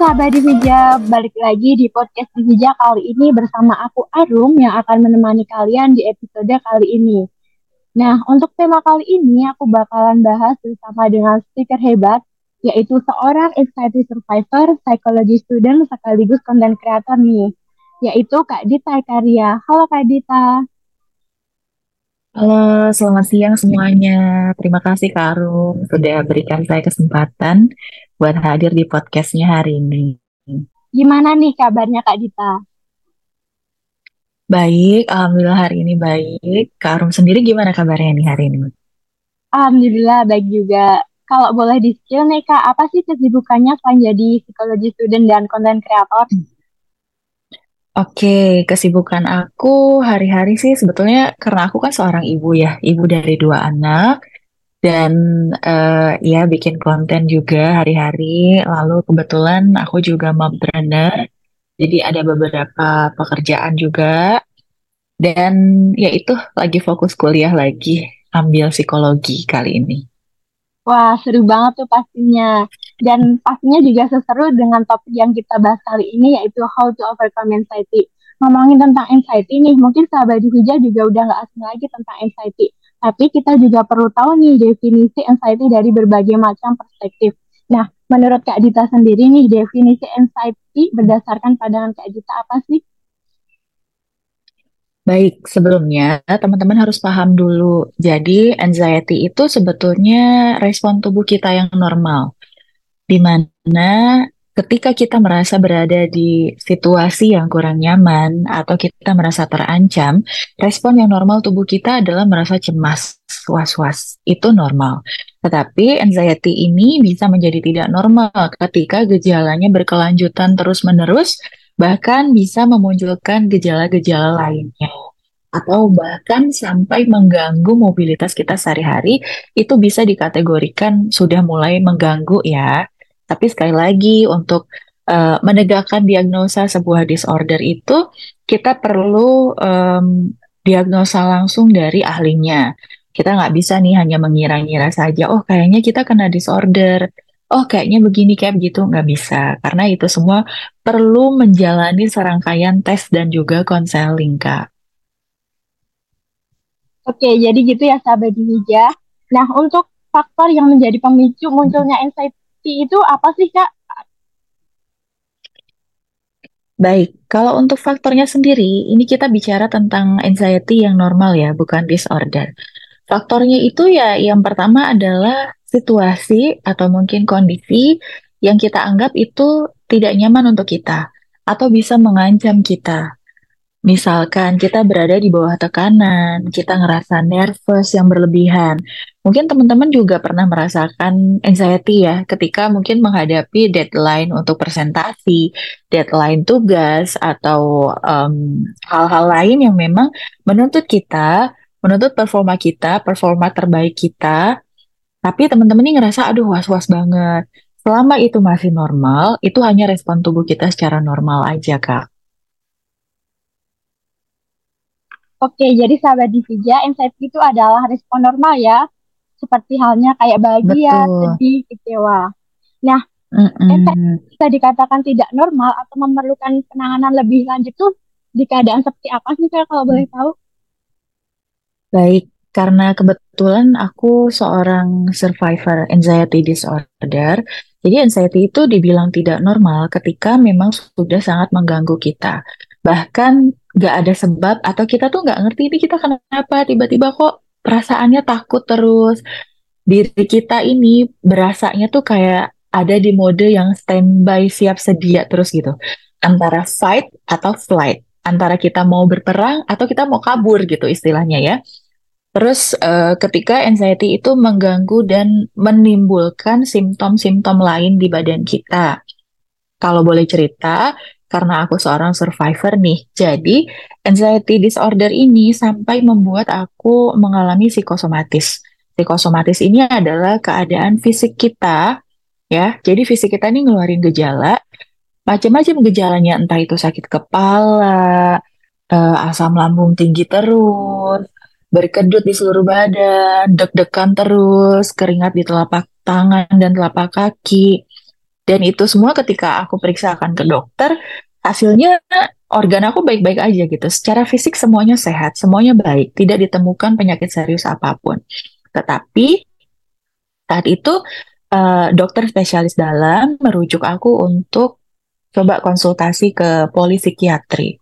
sahabat Divija, balik lagi di podcast Divija kali ini bersama aku Arum yang akan menemani kalian di episode kali ini. Nah, untuk tema kali ini aku bakalan bahas bersama dengan speaker hebat, yaitu seorang anxiety survivor, psychology student, sekaligus content creator nih, yaitu Kak Dita Karya. Halo Kak Dita. Halo, selamat siang semuanya. Terima kasih Kak Arum sudah berikan saya kesempatan buat hadir di podcastnya hari ini. Gimana nih kabarnya Kak Dita? Baik, Alhamdulillah hari ini baik. Kak Arum sendiri gimana kabarnya nih hari ini? Alhamdulillah baik juga. Kalau boleh di skill nih Kak, apa sih kesibukannya selain jadi psikologi student dan content creator? Oke, kesibukan aku hari-hari sih sebetulnya karena aku kan seorang ibu ya, ibu dari dua anak dan uh, ya bikin konten juga hari-hari. Lalu kebetulan aku juga mompreneur, jadi ada beberapa pekerjaan juga. Dan ya itu lagi fokus kuliah lagi, ambil psikologi kali ini. Wah, seru banget tuh pastinya. Dan pastinya juga seseru dengan topik yang kita bahas kali ini yaitu how to overcome anxiety. Ngomongin tentang anxiety nih, mungkin sahabat Dihija juga udah nggak asing lagi tentang anxiety. Tapi kita juga perlu tahu nih definisi anxiety dari berbagai macam perspektif. Nah, menurut Kak Dita sendiri nih, definisi anxiety berdasarkan pandangan Kak Dita apa sih? Baik, sebelumnya teman-teman harus paham dulu. Jadi, anxiety itu sebetulnya respon tubuh kita yang normal, di mana ketika kita merasa berada di situasi yang kurang nyaman atau kita merasa terancam, respon yang normal tubuh kita adalah merasa cemas, was-was. Itu normal. Tetapi anxiety ini bisa menjadi tidak normal ketika gejalanya berkelanjutan terus-menerus, bahkan bisa memunculkan gejala-gejala lainnya atau bahkan sampai mengganggu mobilitas kita sehari-hari, itu bisa dikategorikan sudah mulai mengganggu ya. Tapi sekali lagi untuk uh, menegakkan diagnosa sebuah disorder itu kita perlu um, diagnosa langsung dari ahlinya. Kita nggak bisa nih hanya mengira-ngira saja, oh kayaknya kita kena disorder, oh kayaknya begini kayak begitu, nggak bisa. Karena itu semua perlu menjalani serangkaian tes dan juga konseling, Kak. Oke, jadi gitu ya sahabat Dihija. Nah, untuk faktor yang menjadi pemicu munculnya itu apa sih, Kak? Baik, kalau untuk faktornya sendiri, ini kita bicara tentang anxiety yang normal ya, bukan disorder. Faktornya itu ya yang pertama adalah situasi atau mungkin kondisi yang kita anggap itu tidak nyaman untuk kita atau bisa mengancam kita. Misalkan kita berada di bawah tekanan, kita ngerasa nervous yang berlebihan. Mungkin teman-teman juga pernah merasakan anxiety ya ketika mungkin menghadapi deadline untuk presentasi, deadline tugas, atau hal-hal um, lain yang memang menuntut kita, menuntut performa kita, performa terbaik kita. Tapi teman-teman ini ngerasa, aduh was-was banget. Selama itu masih normal, itu hanya respon tubuh kita secara normal aja, Kak. Oke, jadi sahabat Divija, anxiety itu adalah respon normal ya, seperti halnya kayak bahagia, Betul. sedih, kecewa. Nah, anxiety bisa dikatakan tidak normal atau memerlukan penanganan lebih lanjut tuh di keadaan seperti apa sih kak kalau boleh tahu? Baik, karena kebetulan aku seorang survivor anxiety disorder, jadi anxiety itu dibilang tidak normal ketika memang sudah sangat mengganggu kita. Bahkan nggak ada sebab atau kita tuh nggak ngerti ini kita kenapa tiba-tiba kok perasaannya takut terus. Diri kita ini berasanya tuh kayak ada di mode yang standby siap sedia terus gitu. Antara fight atau flight. Antara kita mau berperang atau kita mau kabur gitu istilahnya ya. Terus uh, ketika anxiety itu mengganggu dan menimbulkan simptom-simptom lain di badan kita. Kalau boleh cerita karena aku seorang survivor nih. Jadi, anxiety disorder ini sampai membuat aku mengalami psikosomatis. Psikosomatis ini adalah keadaan fisik kita, ya. Jadi fisik kita ini ngeluarin gejala, macam-macam gejalanya, entah itu sakit kepala, uh, asam lambung tinggi terus, berkedut di seluruh badan, deg-degan terus, keringat di telapak tangan dan telapak kaki, Dan itu semua ketika aku periksakan ke dokter, hasilnya organ aku baik-baik aja gitu. Secara fisik semuanya sehat, semuanya baik, tidak ditemukan penyakit serius apa pun. Tetapi saat itu uh, dokter spesialis dalam merujuk aku untuk coba konsultasi ke polipsikiatri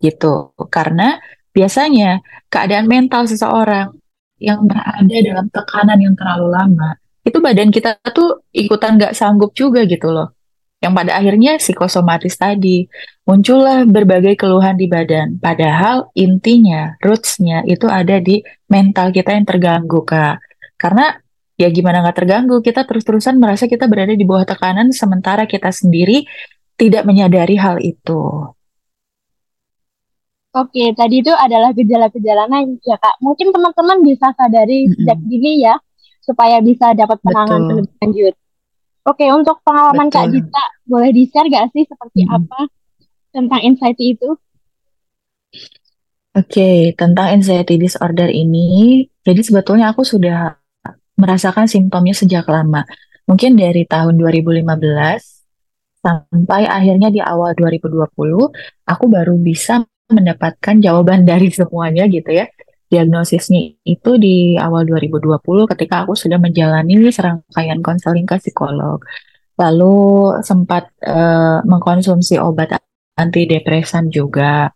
gitu. Karena biasanya keadaan mental seseorang yang berada dalam tekanan yang terlalu lama, itu badan kita tuh ikutan nggak sanggup juga gitu loh. Yang pada akhirnya psikosomatis tadi, muncullah berbagai keluhan di badan. Padahal intinya, rootsnya itu ada di mental kita yang terganggu, Kak. Karena ya gimana nggak terganggu, kita terus-terusan merasa kita berada di bawah tekanan, sementara kita sendiri tidak menyadari hal itu. Oke, tadi itu adalah gejala-gejala naik ya kak. Mungkin teman-teman bisa sadari mm -hmm. sejak dini ya, supaya bisa dapat penanganan lebih lanjut. Oke, untuk pengalaman Betul. kak Dita, boleh di-share gak sih seperti mm -hmm. apa tentang anxiety itu? Oke, tentang anxiety disorder ini, jadi sebetulnya aku sudah merasakan simptomnya sejak lama. Mungkin dari tahun 2015 sampai akhirnya di awal 2020, aku baru bisa mendapatkan jawaban dari semuanya gitu ya. Diagnosisnya itu di awal 2020 ketika aku sudah menjalani serangkaian konseling ke psikolog. Lalu sempat uh, mengkonsumsi obat antidepresan juga.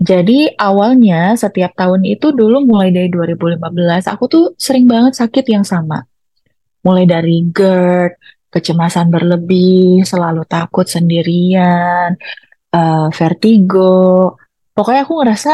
Jadi awalnya setiap tahun itu dulu mulai dari 2015 aku tuh sering banget sakit yang sama. Mulai dari GERD, kecemasan berlebih, selalu takut sendirian, uh, vertigo. Pokoknya aku ngerasa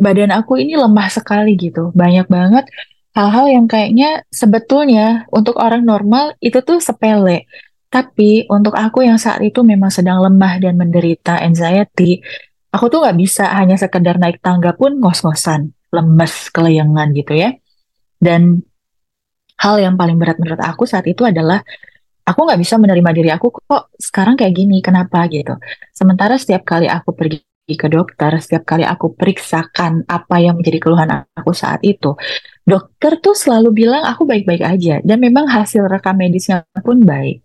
badan aku ini lemah sekali gitu. Banyak banget hal-hal yang kayaknya sebetulnya untuk orang normal itu tuh sepele. Tapi untuk aku yang saat itu memang sedang lemah dan menderita anxiety, aku tuh nggak bisa hanya sekedar naik tangga pun ngos-ngosan, lemes, keleyangan gitu ya. Dan hal yang paling berat menurut aku saat itu adalah aku nggak bisa menerima diri aku kok sekarang kayak gini kenapa gitu sementara setiap kali aku pergi ke dokter setiap kali aku periksakan apa yang menjadi keluhan aku saat itu dokter tuh selalu bilang aku baik-baik aja dan memang hasil rekam medisnya pun baik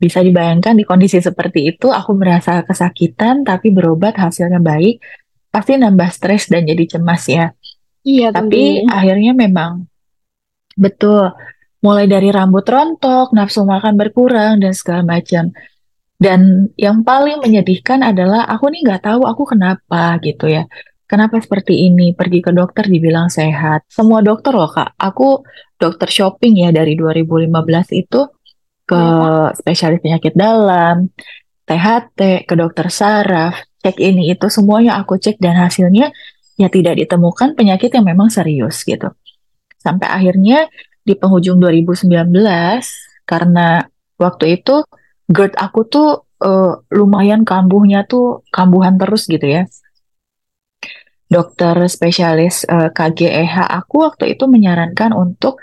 bisa dibayangkan di kondisi seperti itu aku merasa kesakitan tapi berobat hasilnya baik pasti nambah stres dan jadi cemas ya iya tapi tentunya. akhirnya memang betul mulai dari rambut rontok, nafsu makan berkurang, dan segala macam. Dan yang paling menyedihkan adalah aku nih nggak tahu aku kenapa gitu ya. Kenapa seperti ini? Pergi ke dokter dibilang sehat. Semua dokter loh kak. Aku dokter shopping ya dari 2015 itu ke ya, spesialis penyakit dalam, THT, ke dokter saraf, cek ini itu semuanya aku cek dan hasilnya ya tidak ditemukan penyakit yang memang serius gitu. Sampai akhirnya di penghujung 2019 karena waktu itu GERD aku tuh uh, lumayan kambuhnya tuh kambuhan terus gitu ya. Dokter spesialis uh, eh, KGEH aku waktu itu menyarankan untuk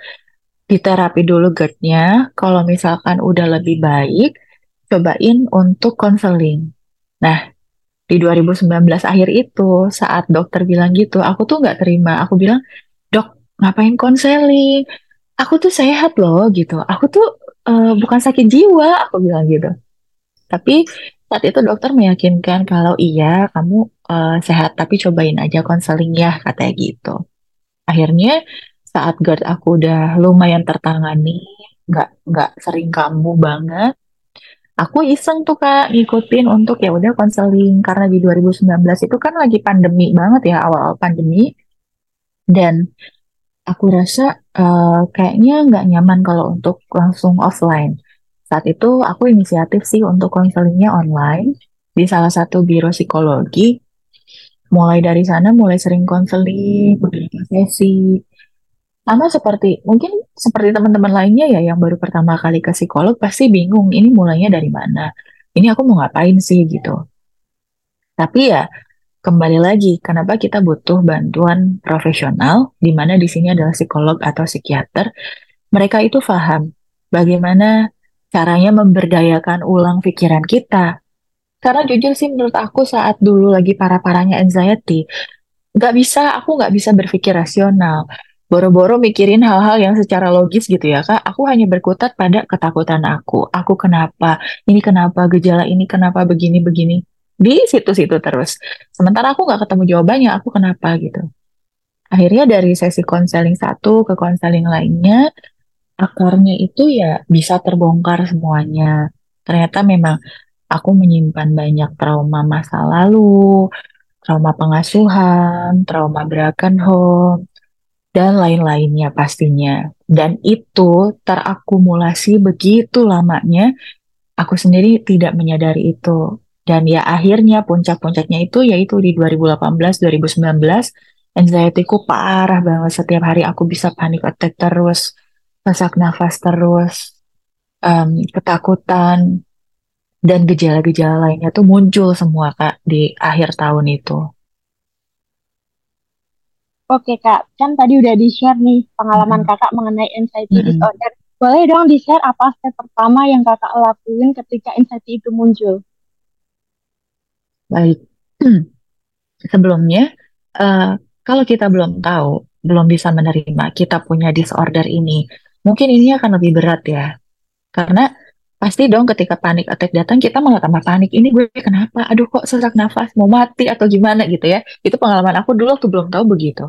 diterapi dulu GERD-nya. Kalau misalkan udah lebih baik, cobain untuk konseling. Nah, di 2019 akhir itu saat dokter bilang gitu, aku tuh nggak terima. Aku bilang, dok, ngapain konseling? Aku tuh sehat loh gitu. Aku tuh uh, bukan sakit jiwa, aku bilang gitu. Tapi saat itu dokter meyakinkan kalau iya kamu uh, sehat, tapi cobain aja konseling ya, katanya gitu. Akhirnya saat GERD aku udah lumayan tertangani, nggak nggak sering kambuh banget, aku iseng tuh kak ngikutin untuk ya udah konseling karena di 2019 itu kan lagi pandemi banget ya awal-awal pandemi dan aku rasa uh, kayaknya nggak nyaman kalau untuk langsung offline. Saat itu aku inisiatif sih untuk konselingnya online di salah satu biro psikologi. Mulai dari sana mulai sering konseling, beberapa sesi. Sama seperti mungkin seperti teman-teman lainnya ya yang baru pertama kali ke psikolog pasti bingung ini mulainya dari mana. Ini aku mau ngapain sih gitu. Tapi ya kembali lagi, kenapa kita butuh bantuan profesional, di mana di sini adalah psikolog atau psikiater. Mereka itu paham bagaimana caranya memberdayakan ulang pikiran kita. Karena jujur sih menurut aku saat dulu lagi para-paranya anxiety, nggak bisa, aku nggak bisa berpikir rasional. boro-boro mikirin hal-hal yang secara logis gitu ya kak. Aku hanya berkutat pada ketakutan aku. Aku kenapa? Ini kenapa? Gejala ini kenapa begini-begini? Di situ-situ terus. Sementara aku nggak ketemu jawabannya. Aku kenapa gitu. Akhirnya dari sesi konseling satu ke konseling lainnya, akarnya itu ya bisa terbongkar semuanya. Ternyata memang aku menyimpan banyak trauma masa lalu, trauma pengasuhan, trauma broken home, dan lain-lainnya pastinya. Dan itu terakumulasi begitu lamanya, aku sendiri tidak menyadari itu. Dan ya akhirnya puncak-puncaknya itu yaitu di 2018-2019, anxiety-ku parah banget. Setiap hari aku bisa panik attack terus, sesak nafas terus, um, ketakutan, dan gejala-gejala lainnya tuh muncul semua Kak di akhir tahun itu. Oke Kak, kan tadi udah di-share nih pengalaman Mm-mm. Kakak mengenai anxiety Mm-mm. disorder. Boleh dong di-share apa step pertama yang Kakak lakuin ketika anxiety itu muncul? Baik. Sebelumnya, uh, kalau kita belum tahu, belum bisa menerima kita punya disorder ini, mungkin ini akan lebih berat ya. Karena pasti dong ketika panik attack datang, kita malah tambah panik. Ini gue kenapa? Aduh kok sesak nafas, mau mati atau gimana gitu ya. Itu pengalaman aku dulu waktu belum tahu begitu.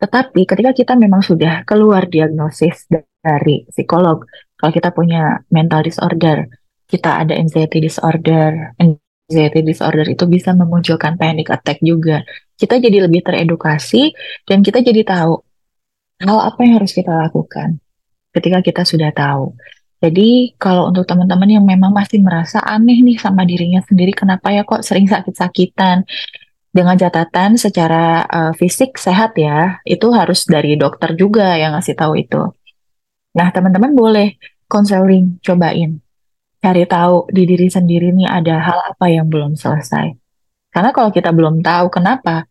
Tetapi ketika kita memang sudah keluar diagnosis dari psikolog, kalau kita punya mental disorder, kita ada anxiety disorder, anxiety disorder itu bisa memunculkan panic attack juga. Kita jadi lebih teredukasi dan kita jadi tahu hal apa yang harus kita lakukan ketika kita sudah tahu. Jadi kalau untuk teman-teman yang memang masih merasa aneh nih sama dirinya sendiri, kenapa ya kok sering sakit-sakitan? Dengan catatan secara uh, fisik sehat ya, itu harus dari dokter juga yang ngasih tahu itu. Nah, teman-teman boleh konseling, cobain. Cari tahu di diri sendiri nih ada hal apa yang belum selesai. Karena kalau kita belum tahu kenapa,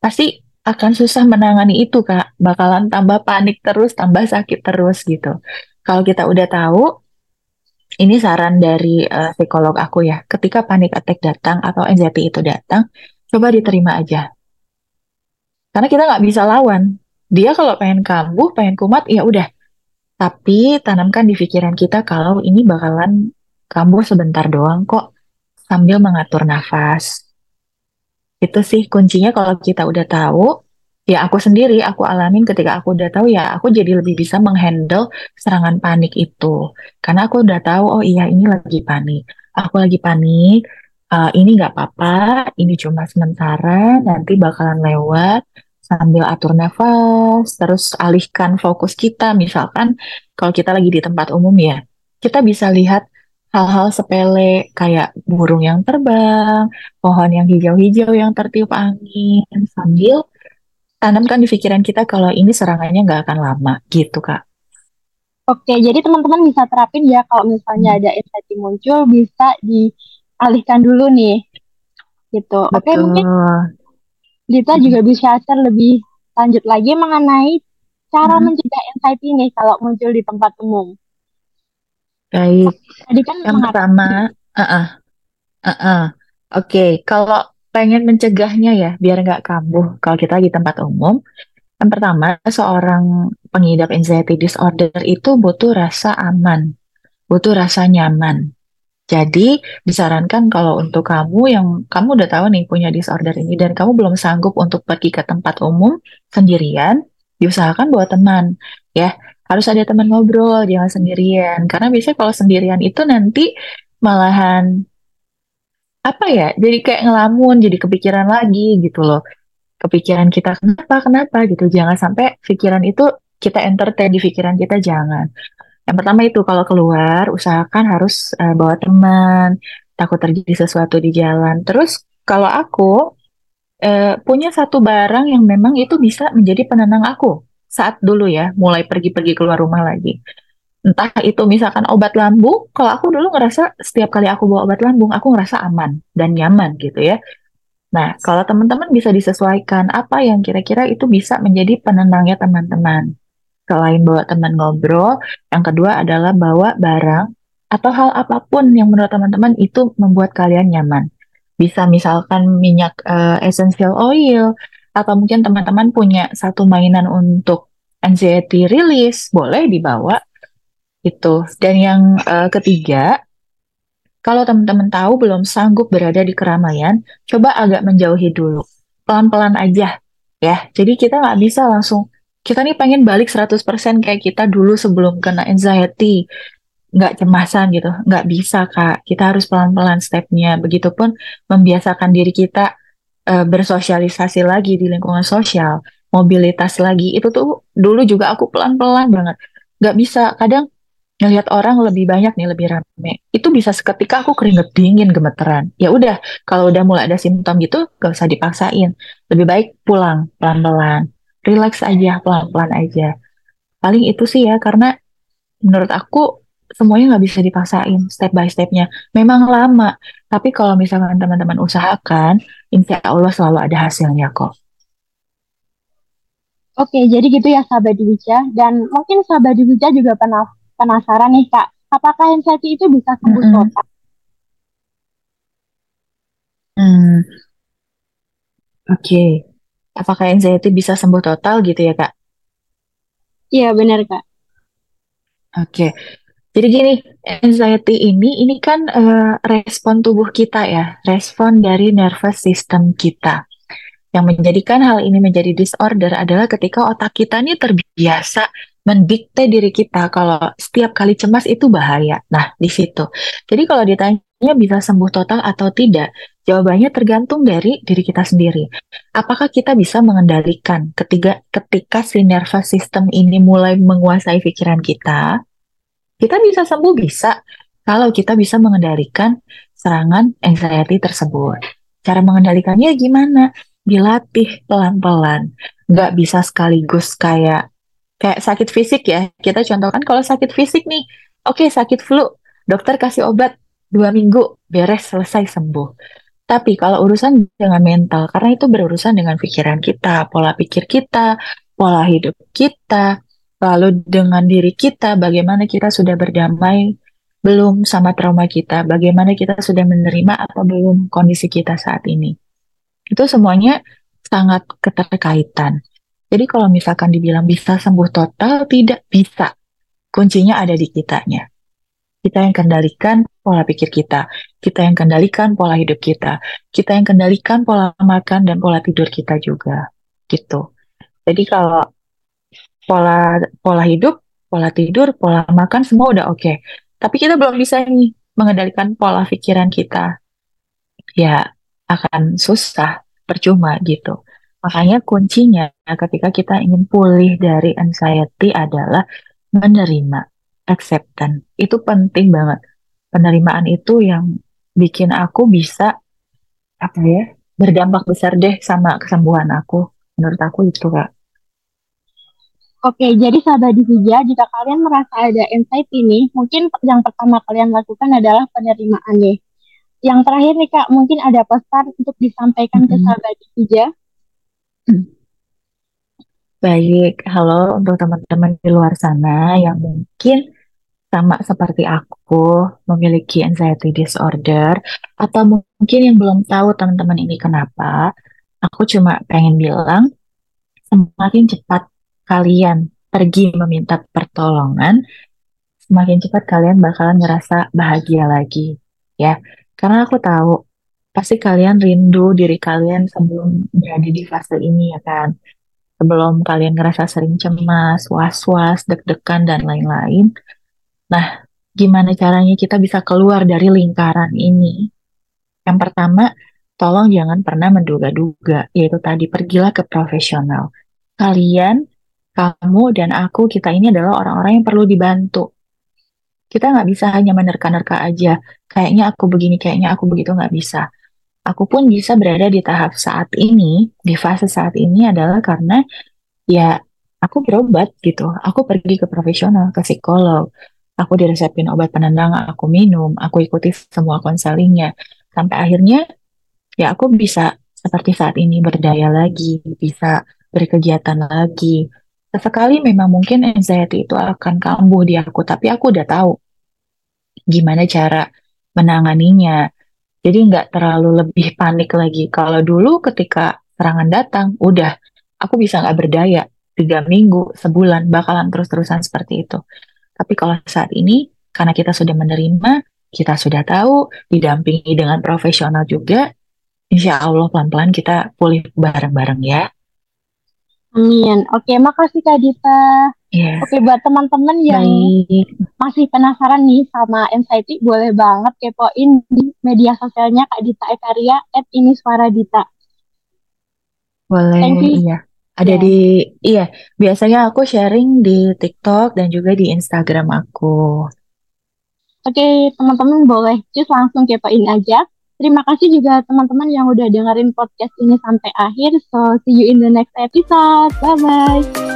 pasti akan susah menangani itu, Kak. Bakalan tambah panik terus, tambah sakit terus gitu. Kalau kita udah tahu, ini saran dari uh, psikolog aku ya. Ketika panik attack datang atau anxiety itu datang, coba diterima aja. Karena kita nggak bisa lawan. Dia kalau pengen kambuh, pengen kumat, ya udah. Tapi tanamkan di pikiran kita kalau ini bakalan kambuh sebentar doang kok, sambil mengatur nafas. Itu sih kuncinya kalau kita udah tahu, ya aku sendiri, aku alamin ketika aku udah tahu ya aku jadi lebih bisa menghandle serangan panik itu. Karena aku udah tahu, oh iya ini lagi panik. Aku lagi panik, uh, ini nggak apa-apa, ini cuma sementara, nanti bakalan lewat sambil atur nafas, terus alihkan fokus kita. Misalkan kalau kita lagi di tempat umum ya, kita bisa lihat hal-hal sepele kayak burung yang terbang, pohon yang hijau-hijau yang tertiup angin, sambil tanamkan di pikiran kita kalau ini serangannya nggak akan lama, gitu Kak. Oke, jadi teman-teman bisa terapin ya kalau misalnya hmm. ada anxiety muncul, bisa di alihkan dulu nih gitu oke okay, mungkin kita hmm. juga bisa share lebih lanjut lagi mengenai cara hmm. mencegah anxiety ini kalau muncul di tempat umum baik tadi kan yang pertama uh -uh. Uh -uh. oke okay. kalau pengen mencegahnya ya biar nggak kambuh kalau kita di tempat umum yang pertama seorang pengidap anxiety disorder itu butuh rasa aman butuh rasa nyaman jadi disarankan kalau untuk kamu yang kamu udah tahu nih punya disorder ini dan kamu belum sanggup untuk pergi ke tempat umum sendirian, diusahakan bawa teman ya. Harus ada teman ngobrol, jangan sendirian. Karena biasanya kalau sendirian itu nanti malahan apa ya? Jadi kayak ngelamun, jadi kepikiran lagi gitu loh. Kepikiran kita kenapa kenapa gitu. Jangan sampai pikiran itu kita entertain di pikiran kita jangan. Yang pertama itu kalau keluar usahakan harus uh, bawa teman, takut terjadi sesuatu di jalan. Terus kalau aku uh, punya satu barang yang memang itu bisa menjadi penenang aku saat dulu ya mulai pergi-pergi keluar rumah lagi. Entah itu misalkan obat lambung, kalau aku dulu ngerasa setiap kali aku bawa obat lambung, aku ngerasa aman dan nyaman gitu ya. Nah, kalau teman-teman bisa disesuaikan apa yang kira-kira itu bisa menjadi penenangnya teman-teman selain bawa teman ngobrol, yang kedua adalah bawa barang atau hal apa pun yang menurut teman-teman itu membuat kalian nyaman. Bisa misalkan minyak uh, essential oil, atau mungkin teman-teman punya satu mainan untuk anxiety release, boleh dibawa itu. Dan yang uh, ketiga, kalau teman-teman tahu belum sanggup berada di keramaian, coba agak menjauhi dulu. Pelan-pelan aja ya. Jadi kita nggak bisa langsung kita nih pengen balik 100% kayak kita dulu sebelum kena anxiety nggak cemasan gitu nggak bisa kak kita harus pelan-pelan stepnya begitupun membiasakan diri kita uh, bersosialisasi lagi di lingkungan sosial mobilitas lagi itu tuh dulu juga aku pelan-pelan banget. Nggak bisa kadang ngelihat orang lebih banyak nih lebih rame. Itu bisa seketika aku keringet dingin gemeteran. Ya udah kalau udah mulai ada simptom gitu gak usah dipaksain. Lebih baik pulang pelan-pelan. Relax aja pelan-pelan aja. Paling itu sih ya karena menurut aku semuanya nggak bisa dipaksain step by stepnya. Memang lama, tapi kalau misalkan teman-teman usahakan, insya Allah selalu ada hasilnya kok. Oke, jadi gitu ya sahabat Divija. Dan mungkin sahabat Divija juga pernah penasaran nih kak, apakah anxiety itu bisa sembuh mm -hmm. total? Hmm, oke. Okay. Apakah anxiety bisa sembuh total gitu ya kak? Iya benar kak. Oke, okay. Jadi gini, anxiety ini ini kan uh, respon tubuh kita ya, respon dari nervous system kita. Yang menjadikan hal ini menjadi disorder adalah ketika otak kita ini terbiasa mendikte diri kita kalau setiap kali cemas itu bahaya. Nah, di situ. Jadi kalau ditanya bisa sembuh total atau tidak, jawabannya tergantung dari diri kita sendiri. Apakah kita bisa mengendalikan ketika ketika si nervous system ini mulai menguasai pikiran kita? Kita bisa sembuh bisa kalau kita bisa mengendalikan serangan anxiety tersebut. Cara mengendalikannya gimana? Dilatih pelan-pelan. Nggak bisa sekaligus kayak kayak sakit fisik ya. Kita contohkan kalau sakit fisik nih, oke okay, sakit flu, dokter kasih obat dua minggu, beres selesai sembuh. Tapi kalau urusan dengan mental, karena itu berurusan dengan pikiran kita, pola pikir kita, pola hidup kita, Lalu dengan diri kita, bagaimana kita sudah berdamai belum sama trauma kita, bagaimana kita sudah menerima atau belum kondisi kita saat ini. Itu semuanya sangat keterkaitan. Jadi kalau misalkan dibilang bisa sembuh total, tidak bisa. Kuncinya ada di kitanya. Kita yang kendalikan pola pikir kita, kita yang kendalikan pola hidup kita, kita yang kendalikan pola makan dan pola tidur kita juga. Gitu. Jadi kalau pola pola hidup, pola tidur, pola makan semua udah oke. Okay. Tapi kita belum bisa nih mengendalikan pola pikiran kita. Ya akan susah, percuma gitu. Makanya kuncinya ketika kita ingin pulih dari anxiety adalah menerima, acceptance. Itu penting banget. Penerimaan itu yang bikin aku bisa apa ya berdampak besar deh sama kesembuhan aku. Menurut aku itu kak. Oke, jadi sahabat Divija, jika kalian merasa ada anxiety nih, mungkin yang pertama kalian lakukan adalah penerimaan nih. Yang terakhir nih Kak, mungkin ada pesan untuk disampaikan mm-hmm. ke sahabat Divija. Baik, halo untuk teman-teman di luar sana yang mungkin sama seperti aku memiliki anxiety disorder atau mungkin yang belum tahu teman-teman ini kenapa, aku cuma pengen bilang semakin cepat kalian pergi meminta pertolongan, semakin cepat kalian bakalan ngerasa bahagia lagi, ya. Karena aku tahu pasti kalian rindu diri kalian sebelum berada di fase ini ya kan. Sebelum kalian ngerasa sering cemas, was-was, deg-degan dan lain-lain. Nah, gimana caranya kita bisa keluar dari lingkaran ini? Yang pertama, tolong jangan pernah menduga-duga, yaitu tadi pergilah ke profesional. Kalian kamu dan aku, kita ini adalah orang-orang yang perlu dibantu. Kita nggak bisa hanya menerka-nerka aja. Kayaknya aku begini, kayaknya aku begitu, nggak bisa. Aku pun bisa berada di tahap saat ini, di fase saat ini adalah karena ya aku berobat gitu. Aku pergi ke profesional, ke psikolog. Aku diresepin obat penenang, aku minum, aku ikuti semua konselingnya. Sampai akhirnya ya aku bisa seperti saat ini berdaya lagi, bisa berkegiatan lagi, Sesekali memang mungkin anxiety itu akan kambuh di aku, tapi aku udah tahu gimana cara menanganinya. Jadi nggak terlalu lebih panik lagi. Kalau dulu ketika serangan datang, udah aku bisa nggak berdaya, tiga minggu, sebulan, bakalan terus-terusan seperti itu. Tapi kalau saat ini, karena kita sudah menerima, kita sudah tahu, didampingi dengan profesional juga, insya Allah pelan-pelan kita pulih bareng-bareng ya. Amin. Oke, makasih Kak Dita. Yeah. Oke, buat teman-teman yang Baik. masih penasaran nih sama Anxiety, boleh banget kepoin di media sosialnya Kak Dita Ekaria, at ini suara Dita. Boleh, Thank you. iya. Ada Ya. di, iya, biasanya aku sharing di TikTok dan juga di Instagram aku. Oke, teman-teman boleh just langsung kepoin aja. Terima kasih juga teman-teman yang udah dengerin podcast ini sampai akhir. So, see you in the next episode. Bye-bye.